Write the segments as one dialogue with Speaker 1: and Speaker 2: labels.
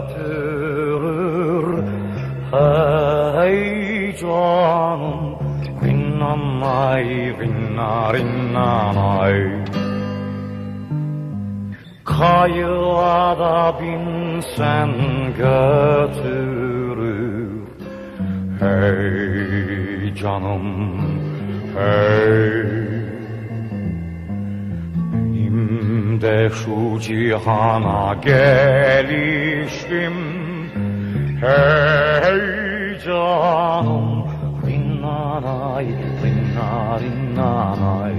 Speaker 1: batırır Hey canım Rinnanay rinna rinnanay Kayığa da binsen götürür. Hey canım Hey. Benim de şu cihana gelişim Hey canım Rinnanay, rinna rinnanay.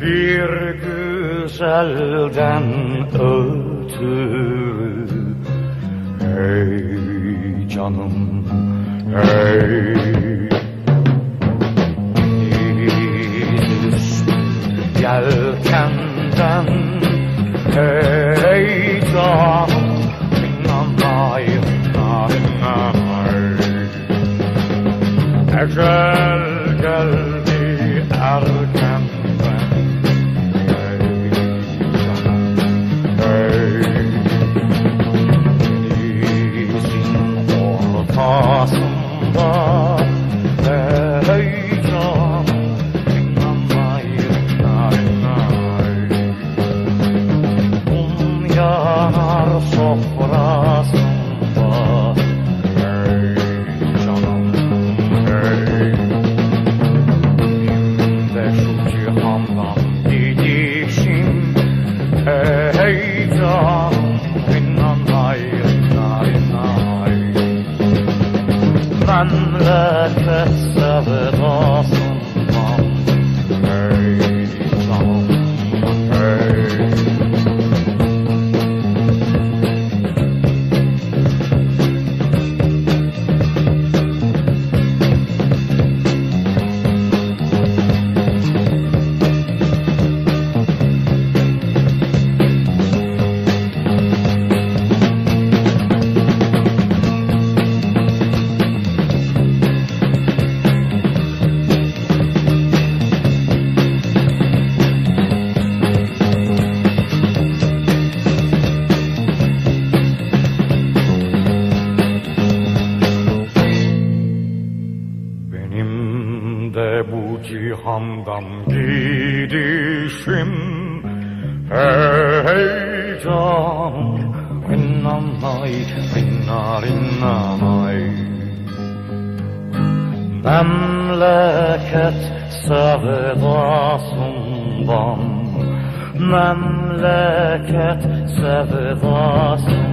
Speaker 1: Bir güzelden ötürü Hey canım, hey Yelkenden Hey canım rinnanay Ecel geldi erkenden Hey canım, hey. Denizin ortasında Hey canım rinnanay rinna rinnanay cihandan gidişim Hey canım Rinnanay, rinna rinnanay Memleket sevdasından Memleket sevdasından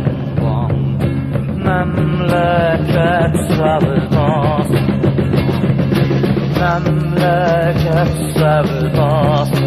Speaker 1: Memleket sevdasından Memleket sevdasından